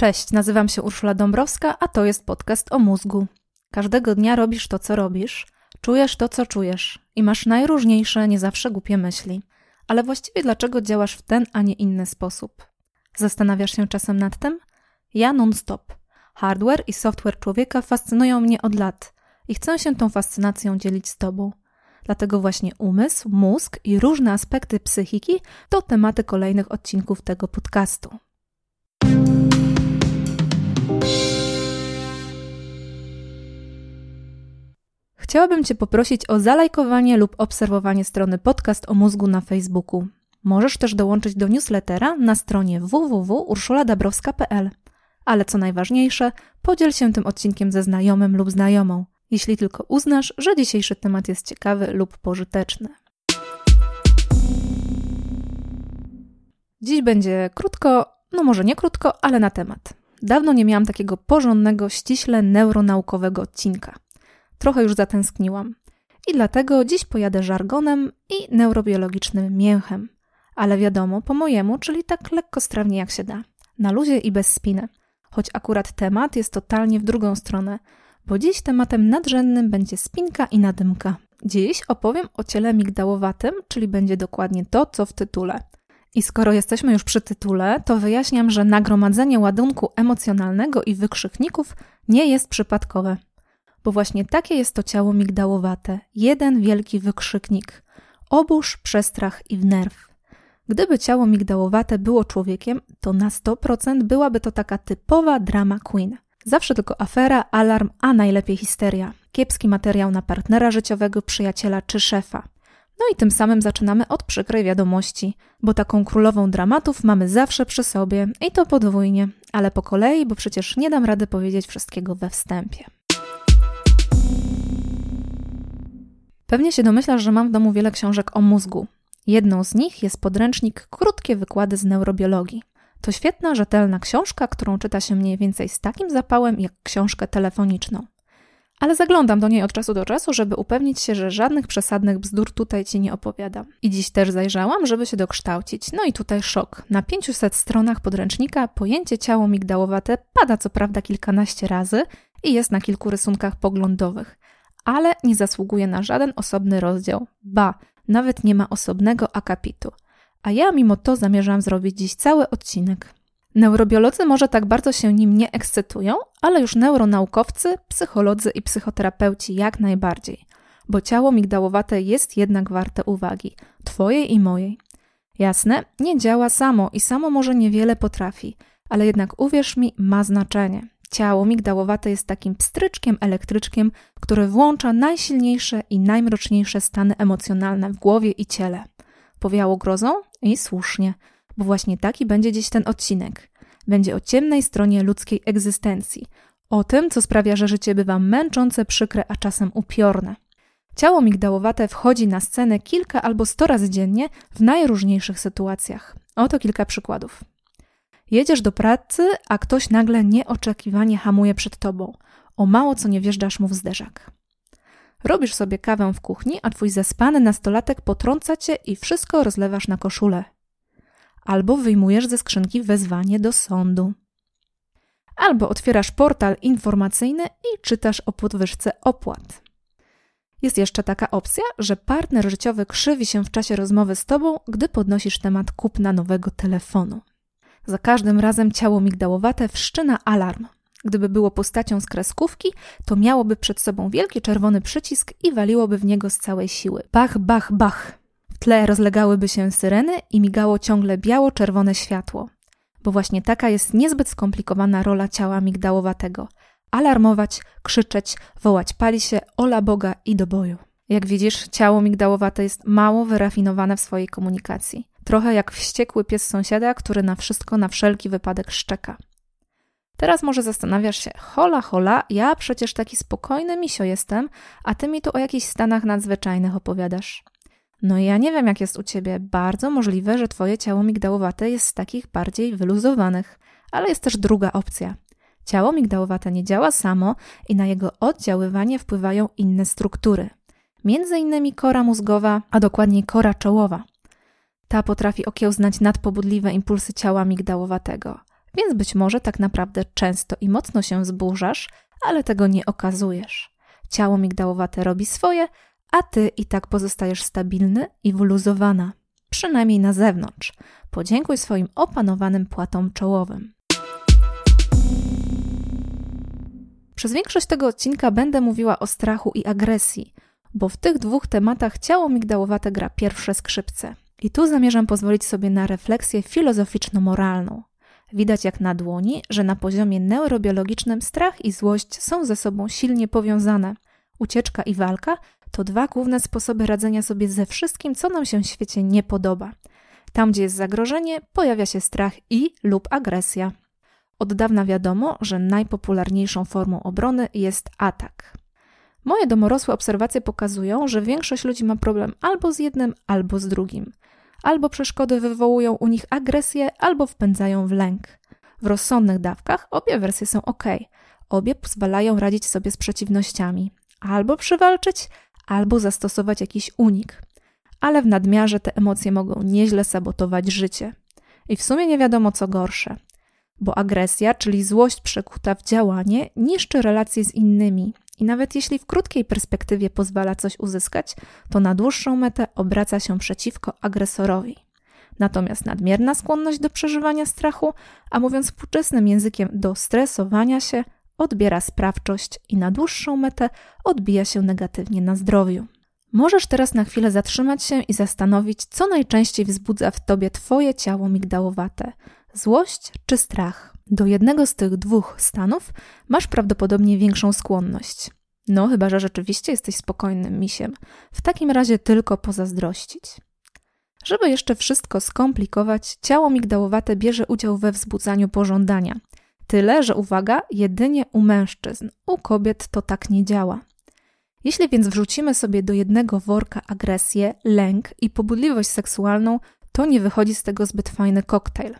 Cześć, nazywam się Urszula Dąbrowska, a to jest podcast o mózgu. Każdego dnia robisz to, co robisz, czujesz to, co czujesz i masz najróżniejsze, nie zawsze głupie myśli. Ale właściwie dlaczego działasz w ten, a nie inny sposób? Zastanawiasz się czasem nad tym? Ja non-stop. Hardware i software człowieka fascynują mnie od lat i chcę się tą fascynacją dzielić z Tobą. Dlatego właśnie umysł, mózg i różne aspekty psychiki to tematy kolejnych odcinków tego podcastu. Chciałabym Cię poprosić o zalajkowanie lub obserwowanie strony podcast o mózgu na Facebooku. Możesz też dołączyć do newslettera na stronie www.urszuladabrowska.pl. Ale co najważniejsze, podziel się tym odcinkiem ze znajomym lub znajomą, jeśli tylko uznasz, że dzisiejszy temat jest ciekawy lub pożyteczny. Dziś będzie krótko, no może nie krótko, ale na temat. Dawno nie miałam takiego porządnego, ściśle neuronaukowego odcinka. Trochę już zatęskniłam. I dlatego dziś pojadę żargonem i neurobiologicznym mięchem. Ale wiadomo, po mojemu, czyli tak lekko strawnie jak się da. Na luzie i bez spiny. Choć akurat temat jest totalnie w drugą stronę, bo dziś tematem nadrzędnym będzie spinka i nadymka. Dziś opowiem o ciele migdałowatym, czyli będzie dokładnie to, co w tytule. I skoro jesteśmy już przy tytule, to wyjaśniam, że nagromadzenie ładunku emocjonalnego i wykrzykników nie jest przypadkowe bo właśnie takie jest to ciało migdałowate, jeden wielki wykrzyknik, obóz, przestrach i wnerw. Gdyby ciało migdałowate było człowiekiem, to na 100% byłaby to taka typowa drama queen. Zawsze tylko afera, alarm, a najlepiej histeria. Kiepski materiał na partnera życiowego, przyjaciela czy szefa. No i tym samym zaczynamy od przykrej wiadomości, bo taką królową dramatów mamy zawsze przy sobie i to podwójnie, ale po kolei, bo przecież nie dam rady powiedzieć wszystkiego we wstępie. Pewnie się domyślasz, że mam w domu wiele książek o mózgu. Jedną z nich jest podręcznik Krótkie wykłady z neurobiologii. To świetna, rzetelna książka, którą czyta się mniej więcej z takim zapałem jak książkę telefoniczną. Ale zaglądam do niej od czasu do czasu, żeby upewnić się, że żadnych przesadnych bzdur tutaj ci nie opowiadam. I dziś też zajrzałam, żeby się dokształcić. No i tutaj szok. Na 500 stronach podręcznika pojęcie ciało migdałowate pada co prawda kilkanaście razy i jest na kilku rysunkach poglądowych ale nie zasługuje na żaden osobny rozdział. Ba, nawet nie ma osobnego akapitu. A ja mimo to zamierzam zrobić dziś cały odcinek. Neurobiolodzy może tak bardzo się nim nie ekscytują, ale już neuronaukowcy, psycholodzy i psychoterapeuci jak najbardziej. Bo ciało migdałowate jest jednak warte uwagi, twojej i mojej. Jasne, nie działa samo i samo może niewiele potrafi, ale jednak uwierz mi, ma znaczenie. Ciało migdałowate jest takim pstryczkiem, elektryczkiem, który włącza najsilniejsze i najmroczniejsze stany emocjonalne w głowie i ciele. Powiało grozą? I słusznie, bo właśnie taki będzie dziś ten odcinek. Będzie o ciemnej stronie ludzkiej egzystencji, o tym, co sprawia, że życie bywa męczące, przykre, a czasem upiorne. Ciało migdałowate wchodzi na scenę kilka albo sto razy dziennie w najróżniejszych sytuacjach. Oto kilka przykładów. Jedziesz do pracy, a ktoś nagle nieoczekiwanie hamuje przed tobą. O mało co nie wjeżdżasz mu w zderzak. Robisz sobie kawę w kuchni, a twój zaspany nastolatek potrąca cię i wszystko rozlewasz na koszulę. Albo wyjmujesz ze skrzynki wezwanie do sądu. Albo otwierasz portal informacyjny i czytasz o podwyżce opłat. Jest jeszcze taka opcja, że partner życiowy krzywi się w czasie rozmowy z tobą, gdy podnosisz temat kupna nowego telefonu. Za każdym razem ciało migdałowate wszczyna alarm. Gdyby było postacią z kreskówki, to miałoby przed sobą wielki czerwony przycisk i waliłoby w niego z całej siły. Bach, bach, bach. Tle rozlegałyby się syreny i migało ciągle biało-czerwone światło. Bo właśnie taka jest niezbyt skomplikowana rola ciała migdałowatego. Alarmować, krzyczeć, wołać pali się, ola Boga i do boju. Jak widzisz, ciało migdałowate jest mało wyrafinowane w swojej komunikacji. Trochę jak wściekły pies sąsiada, który na wszystko na wszelki wypadek szczeka. Teraz może zastanawiasz się, hola, hola, ja przecież taki spokojny misio jestem, a ty mi tu o jakichś stanach nadzwyczajnych opowiadasz. No ja nie wiem, jak jest u ciebie. Bardzo możliwe, że twoje ciało migdałowate jest z takich bardziej wyluzowanych. Ale jest też druga opcja. Ciało migdałowate nie działa samo i na jego oddziaływanie wpływają inne struktury. Między innymi kora mózgowa, a dokładniej kora czołowa. Ta potrafi okiełznać nadpobudliwe impulsy ciała migdałowatego. więc być może tak naprawdę często i mocno się zburzasz, ale tego nie okazujesz. Ciało migdałowate robi swoje, a ty i tak pozostajesz stabilny i wyluzowana, przynajmniej na zewnątrz. Podziękuj swoim opanowanym płatom czołowym. Przez większość tego odcinka będę mówiła o strachu i agresji, bo w tych dwóch tematach ciało migdałowate gra pierwsze skrzypce. I tu zamierzam pozwolić sobie na refleksję filozoficzno-moralną. Widać jak na dłoni, że na poziomie neurobiologicznym strach i złość są ze sobą silnie powiązane. Ucieczka i walka to dwa główne sposoby radzenia sobie ze wszystkim, co nam się w świecie nie podoba. Tam, gdzie jest zagrożenie, pojawia się strach i lub agresja. Od dawna wiadomo, że najpopularniejszą formą obrony jest atak. Moje domorosłe obserwacje pokazują, że większość ludzi ma problem albo z jednym, albo z drugim. Albo przeszkody wywołują u nich agresję, albo wpędzają w lęk. W rozsądnych dawkach obie wersje są ok. Obie pozwalają radzić sobie z przeciwnościami. Albo przywalczyć, albo zastosować jakiś unik. Ale w nadmiarze te emocje mogą nieźle sabotować życie. I w sumie nie wiadomo co gorsze bo agresja, czyli złość przekuta w działanie, niszczy relacje z innymi. I nawet jeśli w krótkiej perspektywie pozwala coś uzyskać, to na dłuższą metę obraca się przeciwko agresorowi. Natomiast nadmierna skłonność do przeżywania strachu, a mówiąc współczesnym językiem, do stresowania się, odbiera sprawczość i na dłuższą metę odbija się negatywnie na zdrowiu. Możesz teraz na chwilę zatrzymać się i zastanowić, co najczęściej wzbudza w tobie twoje ciało migdałowate złość czy strach. Do jednego z tych dwóch stanów masz prawdopodobnie większą skłonność. No, chyba że rzeczywiście jesteś spokojnym misiem. W takim razie tylko pozazdrościć. Żeby jeszcze wszystko skomplikować, ciało migdałowate bierze udział we wzbudzaniu pożądania. Tyle, że uwaga, jedynie u mężczyzn. U kobiet to tak nie działa. Jeśli więc wrzucimy sobie do jednego worka agresję, lęk i pobudliwość seksualną, to nie wychodzi z tego zbyt fajny koktajl.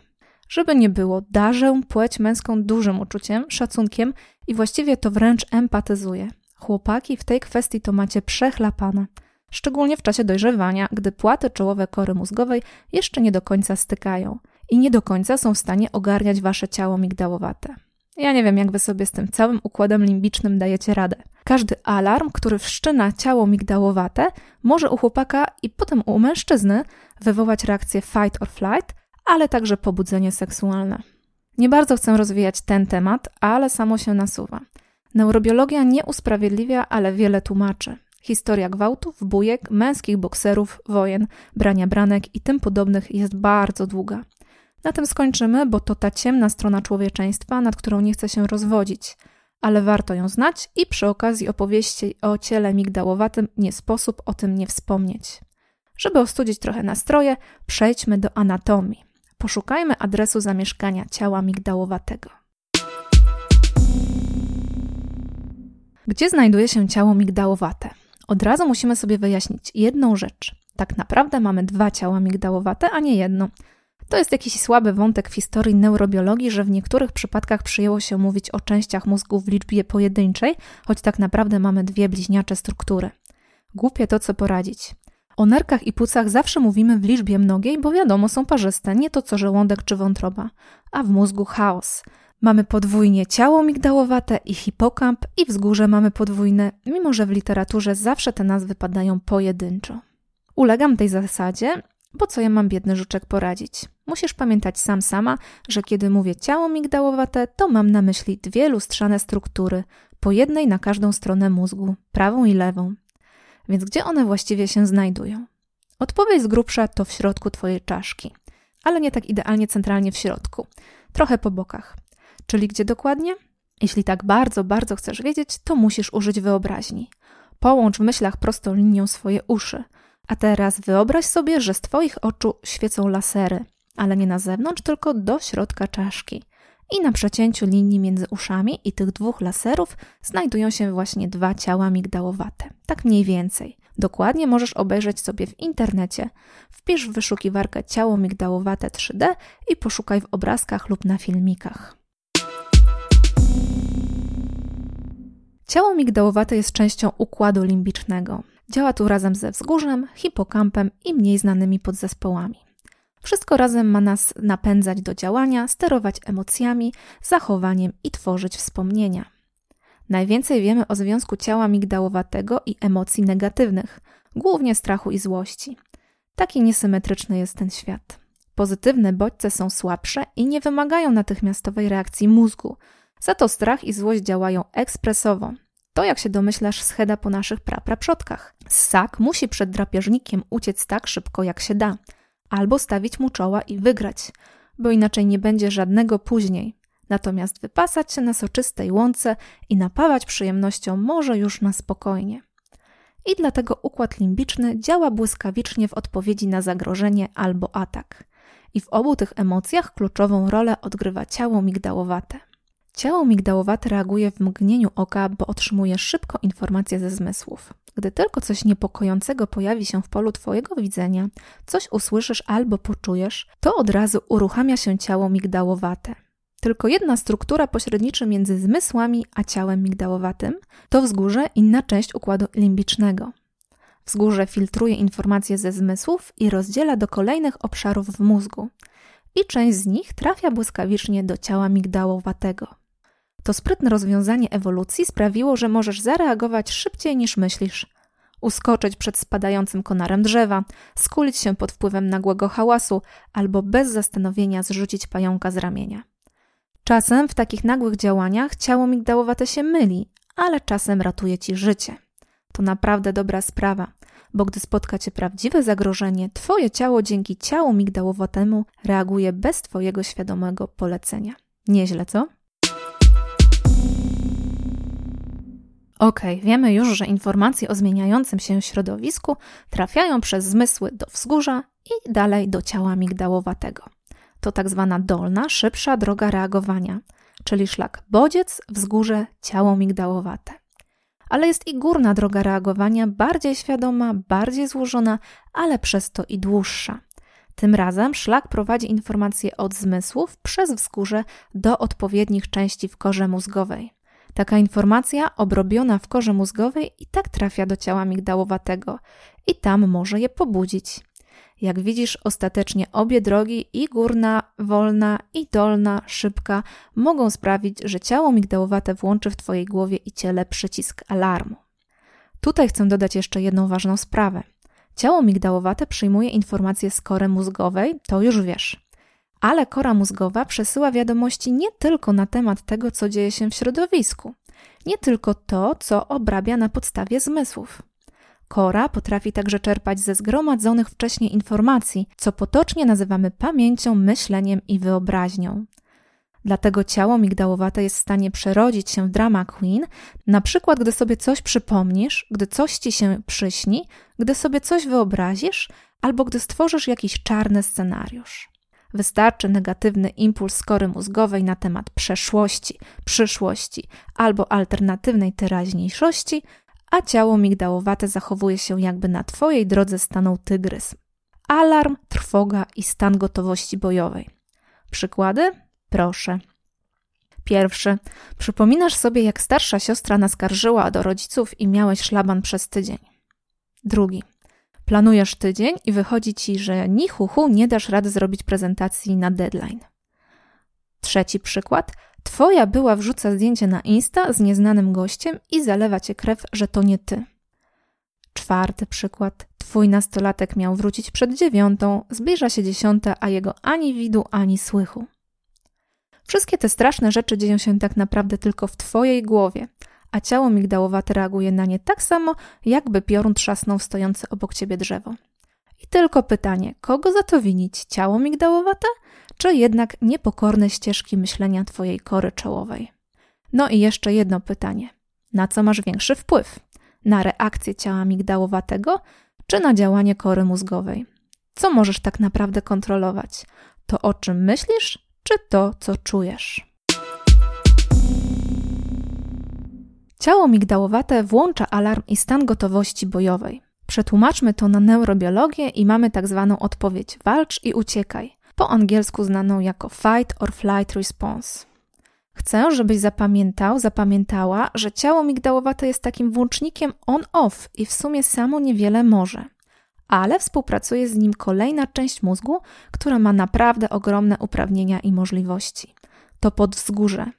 Żeby nie było, darzę płeć męską dużym uczuciem, szacunkiem i właściwie to wręcz empatyzuję. Chłopaki w tej kwestii to macie przechlapane. Szczególnie w czasie dojrzewania, gdy płaty czołowe kory mózgowej jeszcze nie do końca stykają i nie do końca są w stanie ogarniać wasze ciało migdałowate. Ja nie wiem, jak wy sobie z tym całym układem limbicznym dajecie radę. Każdy alarm, który wszczyna ciało migdałowate, może u chłopaka i potem u mężczyzny wywołać reakcję fight or flight, ale także pobudzenie seksualne. Nie bardzo chcę rozwijać ten temat, ale samo się nasuwa. Neurobiologia nie usprawiedliwia, ale wiele tłumaczy. Historia gwałtów, bujek, męskich bokserów, wojen, brania branek i tym podobnych jest bardzo długa. Na tym skończymy, bo to ta ciemna strona człowieczeństwa, nad którą nie chcę się rozwodzić, ale warto ją znać i przy okazji opowieści o ciele migdałowatym nie sposób o tym nie wspomnieć. Żeby ostudzić trochę nastroje, przejdźmy do anatomii. Poszukajmy adresu zamieszkania ciała migdałowatego. Gdzie znajduje się ciało migdałowate? Od razu musimy sobie wyjaśnić jedną rzecz. Tak naprawdę mamy dwa ciała migdałowate, a nie jedno. To jest jakiś słaby wątek w historii neurobiologii, że w niektórych przypadkach przyjęło się mówić o częściach mózgu w liczbie pojedynczej, choć tak naprawdę mamy dwie bliźniacze struktury. Głupie to, co poradzić. O nerkach i płucach zawsze mówimy w liczbie mnogiej, bo wiadomo, są parzyste, nie to co żołądek czy wątroba. A w mózgu chaos. Mamy podwójnie ciało migdałowate i hipokamp i wzgórze mamy podwójne, mimo że w literaturze zawsze te nazwy padają pojedynczo. Ulegam tej zasadzie, bo co ja mam biedny żuczek poradzić? Musisz pamiętać sam sama, że kiedy mówię ciało migdałowate, to mam na myśli dwie lustrzane struktury, po jednej na każdą stronę mózgu, prawą i lewą. Więc gdzie one właściwie się znajdują? Odpowiedź z grubsza to w środku Twojej czaszki, ale nie tak idealnie centralnie w środku, trochę po bokach. Czyli gdzie dokładnie? Jeśli tak bardzo, bardzo chcesz wiedzieć, to musisz użyć wyobraźni. Połącz w myślach prostą linią swoje uszy. A teraz wyobraź sobie, że z Twoich oczu świecą lasery, ale nie na zewnątrz, tylko do środka czaszki. I na przecięciu linii między uszami i tych dwóch laserów znajdują się właśnie dwa ciała migdałowate. Tak mniej więcej. Dokładnie możesz obejrzeć sobie w internecie. Wpisz w wyszukiwarkę ciało migdałowate 3D i poszukaj w obrazkach lub na filmikach. Ciało migdałowate jest częścią układu limbicznego. Działa tu razem ze wzgórzem, hipokampem i mniej znanymi podzespołami. Wszystko razem ma nas napędzać do działania, sterować emocjami, zachowaniem i tworzyć wspomnienia. Najwięcej wiemy o związku ciała migdałowatego i emocji negatywnych, głównie strachu i złości. Taki niesymetryczny jest ten świat. Pozytywne bodźce są słabsze i nie wymagają natychmiastowej reakcji mózgu, za to strach i złość działają ekspresowo. To, jak się domyślasz, scheda po naszych prapraprzodkach. Ssak musi przed drapieżnikiem uciec tak szybko, jak się da, albo stawić mu czoła i wygrać, bo inaczej nie będzie żadnego później. Natomiast wypasać się na soczystej łące i napawać przyjemnością może już na spokojnie. I dlatego układ limbiczny działa błyskawicznie w odpowiedzi na zagrożenie albo atak. I w obu tych emocjach kluczową rolę odgrywa ciało migdałowate. Ciało migdałowate reaguje w mgnieniu oka, bo otrzymuje szybko informacje ze zmysłów. Gdy tylko coś niepokojącego pojawi się w polu Twojego widzenia, coś usłyszysz albo poczujesz, to od razu uruchamia się ciało migdałowate. Tylko jedna struktura pośredniczy między zmysłami a ciałem migdałowatym to wzgórze, inna część układu limbicznego. Wzgórze filtruje informacje ze zmysłów i rozdziela do kolejnych obszarów w mózgu, i część z nich trafia błyskawicznie do ciała migdałowatego. To sprytne rozwiązanie ewolucji sprawiło, że możesz zareagować szybciej niż myślisz. Uskoczyć przed spadającym konarem drzewa, skulić się pod wpływem nagłego hałasu albo bez zastanowienia zrzucić pająka z ramienia. Czasem w takich nagłych działaniach ciało migdałowate się myli, ale czasem ratuje ci życie. To naprawdę dobra sprawa, bo gdy spotka cię prawdziwe zagrożenie, twoje ciało dzięki ciału migdałowatemu reaguje bez twojego świadomego polecenia. Nieźle, co? Ok, wiemy już, że informacje o zmieniającym się środowisku trafiają przez zmysły do wzgórza i dalej do ciała migdałowatego. To tak zwana dolna, szybsza droga reagowania, czyli szlak bodziec, wzgórze, ciało migdałowate. Ale jest i górna droga reagowania, bardziej świadoma, bardziej złożona, ale przez to i dłuższa. Tym razem szlak prowadzi informacje od zmysłów przez wzgórze do odpowiednich części w korze mózgowej. Taka informacja obrobiona w korze mózgowej i tak trafia do ciała migdałowatego i tam może je pobudzić. Jak widzisz, ostatecznie obie drogi, i górna, wolna, i dolna, szybka, mogą sprawić, że ciało migdałowate włączy w Twojej głowie i ciele przycisk alarmu. Tutaj chcę dodać jeszcze jedną ważną sprawę. Ciało migdałowate przyjmuje informacje z kory mózgowej, to już wiesz ale kora mózgowa przesyła wiadomości nie tylko na temat tego, co dzieje się w środowisku, nie tylko to, co obrabia na podstawie zmysłów. Kora potrafi także czerpać ze zgromadzonych wcześniej informacji, co potocznie nazywamy pamięcią, myśleniem i wyobraźnią. Dlatego ciało migdałowate jest w stanie przerodzić się w drama queen, na przykład gdy sobie coś przypomnisz, gdy coś ci się przyśni, gdy sobie coś wyobrazisz, albo gdy stworzysz jakiś czarny scenariusz. Wystarczy negatywny impuls skory mózgowej na temat przeszłości, przyszłości albo alternatywnej teraźniejszości, a ciało migdałowate zachowuje się jakby na Twojej drodze stanął tygrys. Alarm, trwoga i stan gotowości bojowej. Przykłady? Proszę. Pierwszy. Przypominasz sobie, jak starsza siostra naskarżyła do rodziców i miałeś szlaban przez tydzień. Drugi. Planujesz tydzień i wychodzi ci, że ni hu, nie dasz rady zrobić prezentacji na deadline. Trzeci przykład. Twoja była wrzuca zdjęcie na Insta z nieznanym gościem i zalewa cię krew, że to nie ty. Czwarty przykład. Twój nastolatek miał wrócić przed dziewiątą, zbliża się dziesiąta, a jego ani widu, ani słychu. Wszystkie te straszne rzeczy dzieją się tak naprawdę tylko w Twojej głowie, a ciało migdałowate reaguje na nie tak samo, jakby piorun trzasnął stojące obok ciebie drzewo. I tylko pytanie, kogo za to winić? Ciało migdałowate, czy jednak niepokorne ścieżki myślenia twojej kory czołowej? No i jeszcze jedno pytanie. Na co masz większy wpływ? Na reakcję ciała migdałowatego, czy na działanie kory mózgowej? Co możesz tak naprawdę kontrolować? To o czym myślisz, czy to, co czujesz? Ciało migdałowate włącza alarm i stan gotowości bojowej. Przetłumaczmy to na neurobiologię i mamy tak zwaną odpowiedź walcz i uciekaj, po angielsku znaną jako fight or flight response. Chcę, żebyś zapamiętał, zapamiętała, że ciało migdałowate jest takim włącznikiem on-off i w sumie samo niewiele może. ale współpracuje z nim kolejna część mózgu, która ma naprawdę ogromne uprawnienia i możliwości. To podzgórze.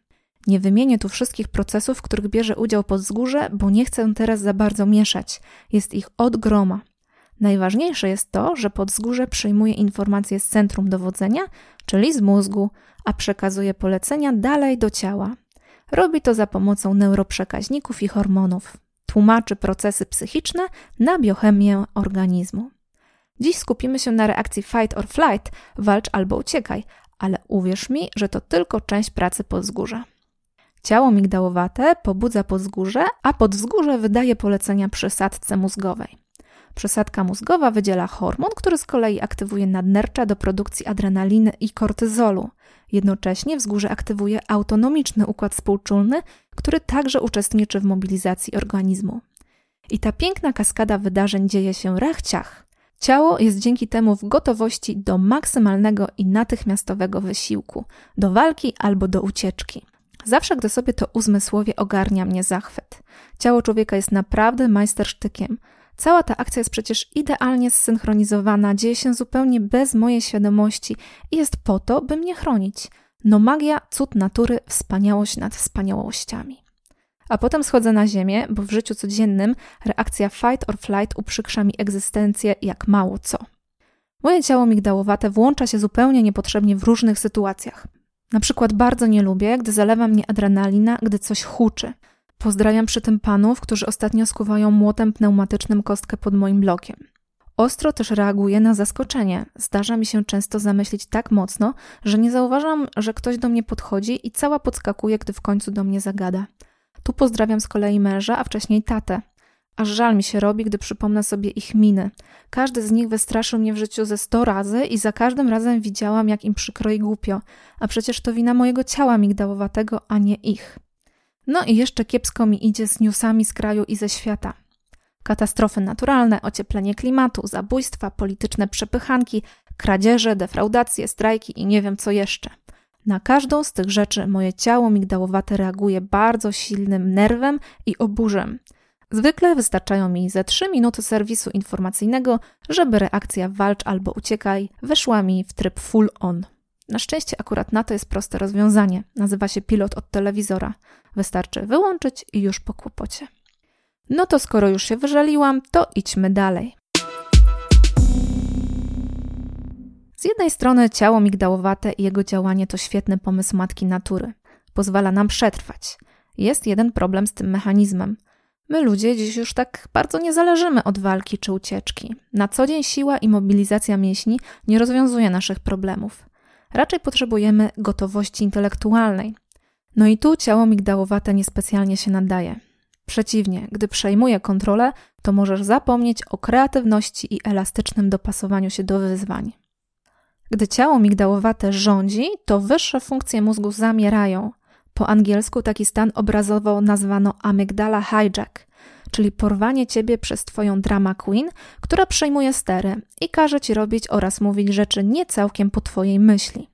Nie wymienię tu wszystkich procesów, w których bierze udział podzgórze, bo nie chcę teraz za bardzo mieszać. Jest ich od groma. Najważniejsze jest to, że podzgórze przyjmuje informacje z centrum dowodzenia, czyli z mózgu, a przekazuje polecenia dalej do ciała. Robi to za pomocą neuroprzekaźników i hormonów. Tłumaczy procesy psychiczne na biochemię organizmu. Dziś skupimy się na reakcji fight or flight, walcz albo uciekaj, ale uwierz mi, że to tylko część pracy podzgórza. Ciało migdałowate pobudza podzgórze, a podzgórze wydaje polecenia przysadce mózgowej. Przesadka mózgowa wydziela hormon, który z kolei aktywuje nadnercza do produkcji adrenaliny i kortyzolu. Jednocześnie wzgórze aktywuje autonomiczny układ współczulny, który także uczestniczy w mobilizacji organizmu. I ta piękna kaskada wydarzeń dzieje się rachciach. Ciało jest dzięki temu w gotowości do maksymalnego i natychmiastowego wysiłku, do walki albo do ucieczki. Zawsze, gdy sobie to uzmysłowie, ogarnia mnie zachwyt. Ciało człowieka jest naprawdę majstersztykiem. Cała ta akcja jest przecież idealnie zsynchronizowana, dzieje się zupełnie bez mojej świadomości i jest po to, by mnie chronić. No magia, cud natury, wspaniałość nad wspaniałościami. A potem schodzę na ziemię, bo w życiu codziennym reakcja fight or flight uprzykrza mi egzystencję jak mało co. Moje ciało migdałowate włącza się zupełnie niepotrzebnie w różnych sytuacjach. Na przykład bardzo nie lubię, gdy zalewa mnie adrenalina, gdy coś huczy. Pozdrawiam przy tym panów, którzy ostatnio skuwają młotem pneumatycznym kostkę pod moim blokiem. Ostro też reaguję na zaskoczenie. Zdarza mi się często zamyślić tak mocno, że nie zauważam, że ktoś do mnie podchodzi i cała podskakuje, gdy w końcu do mnie zagada. Tu pozdrawiam z kolei męża, a wcześniej tatę. Aż żal mi się robi, gdy przypomnę sobie ich miny. Każdy z nich wystraszył mnie w życiu ze sto razy i za każdym razem widziałam, jak im przykro i głupio, a przecież to wina mojego ciała migdałowatego, a nie ich. No i jeszcze kiepsko mi idzie z newsami z kraju i ze świata. Katastrofy naturalne, ocieplenie klimatu, zabójstwa, polityczne przepychanki, kradzieże, defraudacje, strajki i nie wiem co jeszcze. Na każdą z tych rzeczy moje ciało migdałowate reaguje bardzo silnym nerwem i oburzem. Zwykle wystarczają mi ze 3 minuty serwisu informacyjnego, żeby reakcja walcz albo uciekaj weszła mi w tryb full on. Na szczęście akurat na to jest proste rozwiązanie. Nazywa się pilot od telewizora. Wystarczy wyłączyć i już po kłopocie. No to skoro już się wyżaliłam, to idźmy dalej. Z jednej strony ciało migdałowate i jego działanie to świetny pomysł matki natury. Pozwala nam przetrwać. Jest jeden problem z tym mechanizmem. My ludzie dziś już tak bardzo nie zależymy od walki czy ucieczki. Na co dzień siła i mobilizacja mięśni nie rozwiązuje naszych problemów. Raczej potrzebujemy gotowości intelektualnej. No i tu ciało migdałowate niespecjalnie się nadaje. Przeciwnie, gdy przejmuje kontrolę, to możesz zapomnieć o kreatywności i elastycznym dopasowaniu się do wyzwań. Gdy ciało migdałowate rządzi, to wyższe funkcje mózgu zamierają. Po angielsku taki stan obrazowo nazwano amygdala hijack, czyli porwanie ciebie przez twoją drama queen, która przejmuje stery i każe ci robić oraz mówić rzeczy nie całkiem po twojej myśli.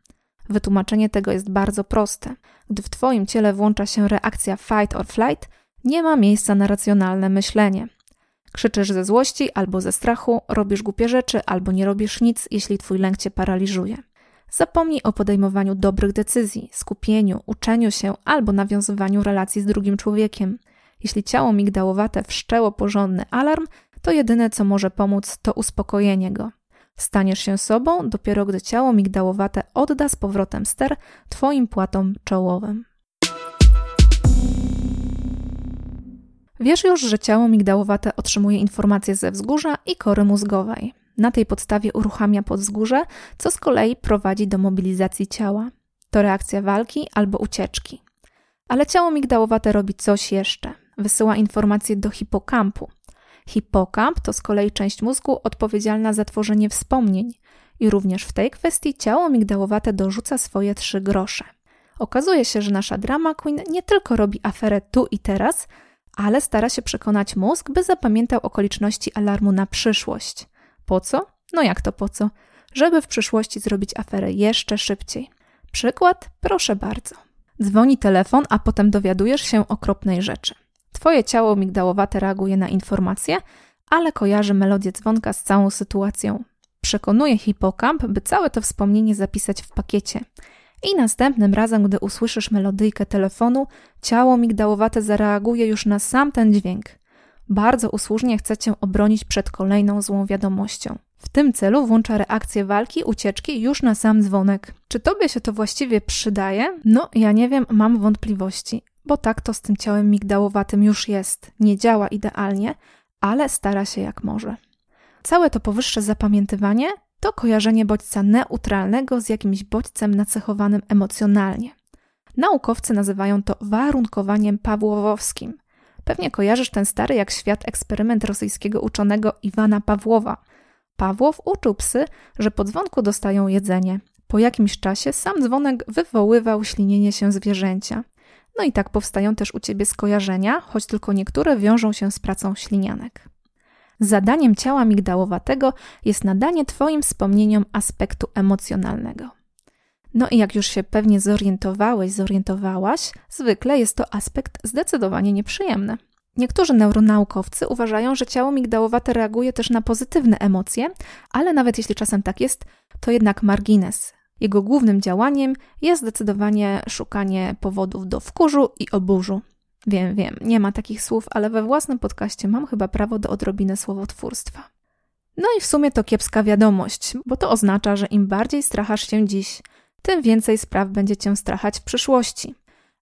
Wytłumaczenie tego jest bardzo proste. Gdy w twoim ciele włącza się reakcja fight or flight, nie ma miejsca na racjonalne myślenie. Krzyczysz ze złości albo ze strachu, robisz głupie rzeczy albo nie robisz nic, jeśli twój lęk cię paraliżuje. Zapomnij o podejmowaniu dobrych decyzji, skupieniu, uczeniu się albo nawiązywaniu relacji z drugim człowiekiem. Jeśli ciało migdałowate wszczęło porządny alarm, to jedyne co może pomóc to uspokojenie go. Staniesz się sobą dopiero gdy ciało migdałowate odda z powrotem ster twoim płatom czołowym. Wiesz już, że ciało migdałowate otrzymuje informacje ze wzgórza i kory mózgowej. Na tej podstawie uruchamia podzgórze, co z kolei prowadzi do mobilizacji ciała. To reakcja walki albo ucieczki. Ale ciało migdałowate robi coś jeszcze. Wysyła informacje do hipokampu. Hipokamp to z kolei część mózgu odpowiedzialna za tworzenie wspomnień. I również w tej kwestii ciało migdałowate dorzuca swoje trzy grosze. Okazuje się, że nasza drama queen nie tylko robi aferę tu i teraz, ale stara się przekonać mózg, by zapamiętał okoliczności alarmu na przyszłość. Po co? No jak to po co? Żeby w przyszłości zrobić aferę jeszcze szybciej. Przykład? Proszę bardzo. Dzwoni telefon, a potem dowiadujesz się okropnej rzeczy. Twoje ciało migdałowate reaguje na informację, ale kojarzy melodię dzwonka z całą sytuacją. Przekonuje hipokamp, by całe to wspomnienie zapisać w pakiecie. I następnym razem, gdy usłyszysz melodyjkę telefonu, ciało migdałowate zareaguje już na sam ten dźwięk. Bardzo usłużnie chce cię obronić przed kolejną złą wiadomością. W tym celu włącza reakcję walki, ucieczki już na sam dzwonek. Czy tobie się to właściwie przydaje? No, ja nie wiem, mam wątpliwości, bo tak to z tym ciałem migdałowatym już jest. Nie działa idealnie, ale stara się jak może. Całe to powyższe zapamiętywanie to kojarzenie bodźca neutralnego z jakimś bodźcem nacechowanym emocjonalnie. Naukowcy nazywają to warunkowaniem pawłowowskim. Pewnie kojarzysz ten stary jak świat eksperyment rosyjskiego uczonego Iwana Pawłowa. Pawłow uczył psy, że po dzwonku dostają jedzenie. Po jakimś czasie sam dzwonek wywoływał ślinienie się zwierzęcia. No i tak powstają też u ciebie skojarzenia, choć tylko niektóre wiążą się z pracą ślinianek. Zadaniem ciała migdałowatego jest nadanie Twoim wspomnieniom aspektu emocjonalnego. No i jak już się pewnie zorientowałeś, zorientowałaś, zwykle jest to aspekt zdecydowanie nieprzyjemny. Niektórzy neuronaukowcy uważają, że ciało migdałowate reaguje też na pozytywne emocje, ale nawet jeśli czasem tak jest, to jednak margines. Jego głównym działaniem jest zdecydowanie szukanie powodów do wkurzu i oburzu. Wiem, wiem, nie ma takich słów, ale we własnym podcaście mam chyba prawo do odrobiny słowotwórstwa. No i w sumie to kiepska wiadomość, bo to oznacza, że im bardziej strachasz się dziś, tym więcej spraw będzie cię strachać w przyszłości.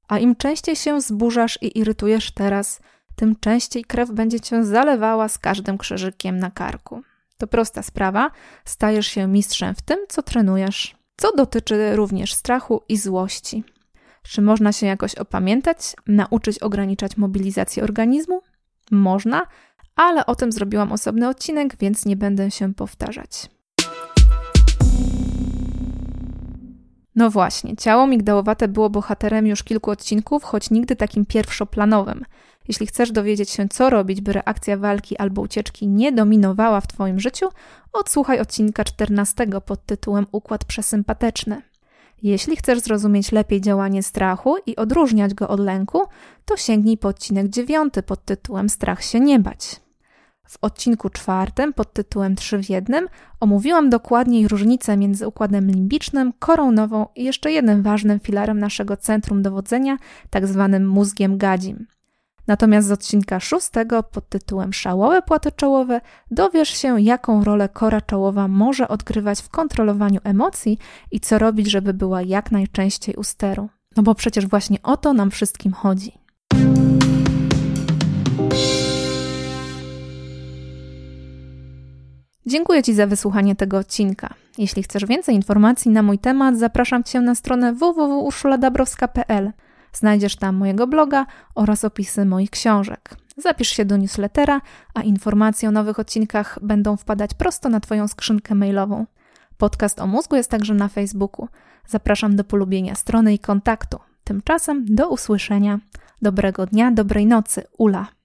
A im częściej się zburzasz i irytujesz teraz, tym częściej krew będzie cię zalewała z każdym krzyżykiem na karku. To prosta sprawa, stajesz się mistrzem w tym, co trenujesz. Co dotyczy również strachu i złości. Czy można się jakoś opamiętać, nauczyć ograniczać mobilizację organizmu? Można, ale o tym zrobiłam osobny odcinek, więc nie będę się powtarzać. No właśnie, ciało migdałowate było bohaterem już kilku odcinków, choć nigdy takim pierwszoplanowym. Jeśli chcesz dowiedzieć się, co robić, by reakcja walki albo ucieczki nie dominowała w Twoim życiu, odsłuchaj odcinka 14 pod tytułem Układ przesympatyczny. Jeśli chcesz zrozumieć lepiej działanie strachu i odróżniać go od lęku, to sięgnij po odcinek 9 pod tytułem Strach się nie bać. W odcinku czwartym pod tytułem 3 w jednym omówiłam dokładniej różnicę między układem limbicznym, korą nową i jeszcze jednym ważnym filarem naszego centrum dowodzenia, tak zwanym mózgiem gadzim. Natomiast z odcinka szóstego pod tytułem Szałowe płaty czołowe dowiesz się, jaką rolę kora czołowa może odgrywać w kontrolowaniu emocji i co robić, żeby była jak najczęściej u steru. No bo przecież właśnie o to nam wszystkim chodzi. Dziękuję Ci za wysłuchanie tego odcinka. Jeśli chcesz więcej informacji na mój temat, zapraszam Cię na stronę www.urszuladabrowska.pl. Znajdziesz tam mojego bloga oraz opisy moich książek. Zapisz się do newslettera, a informacje o nowych odcinkach będą wpadać prosto na Twoją skrzynkę mailową. Podcast o mózgu jest także na Facebooku. Zapraszam do polubienia strony i kontaktu. Tymczasem do usłyszenia. Dobrego dnia, dobrej nocy. Ula.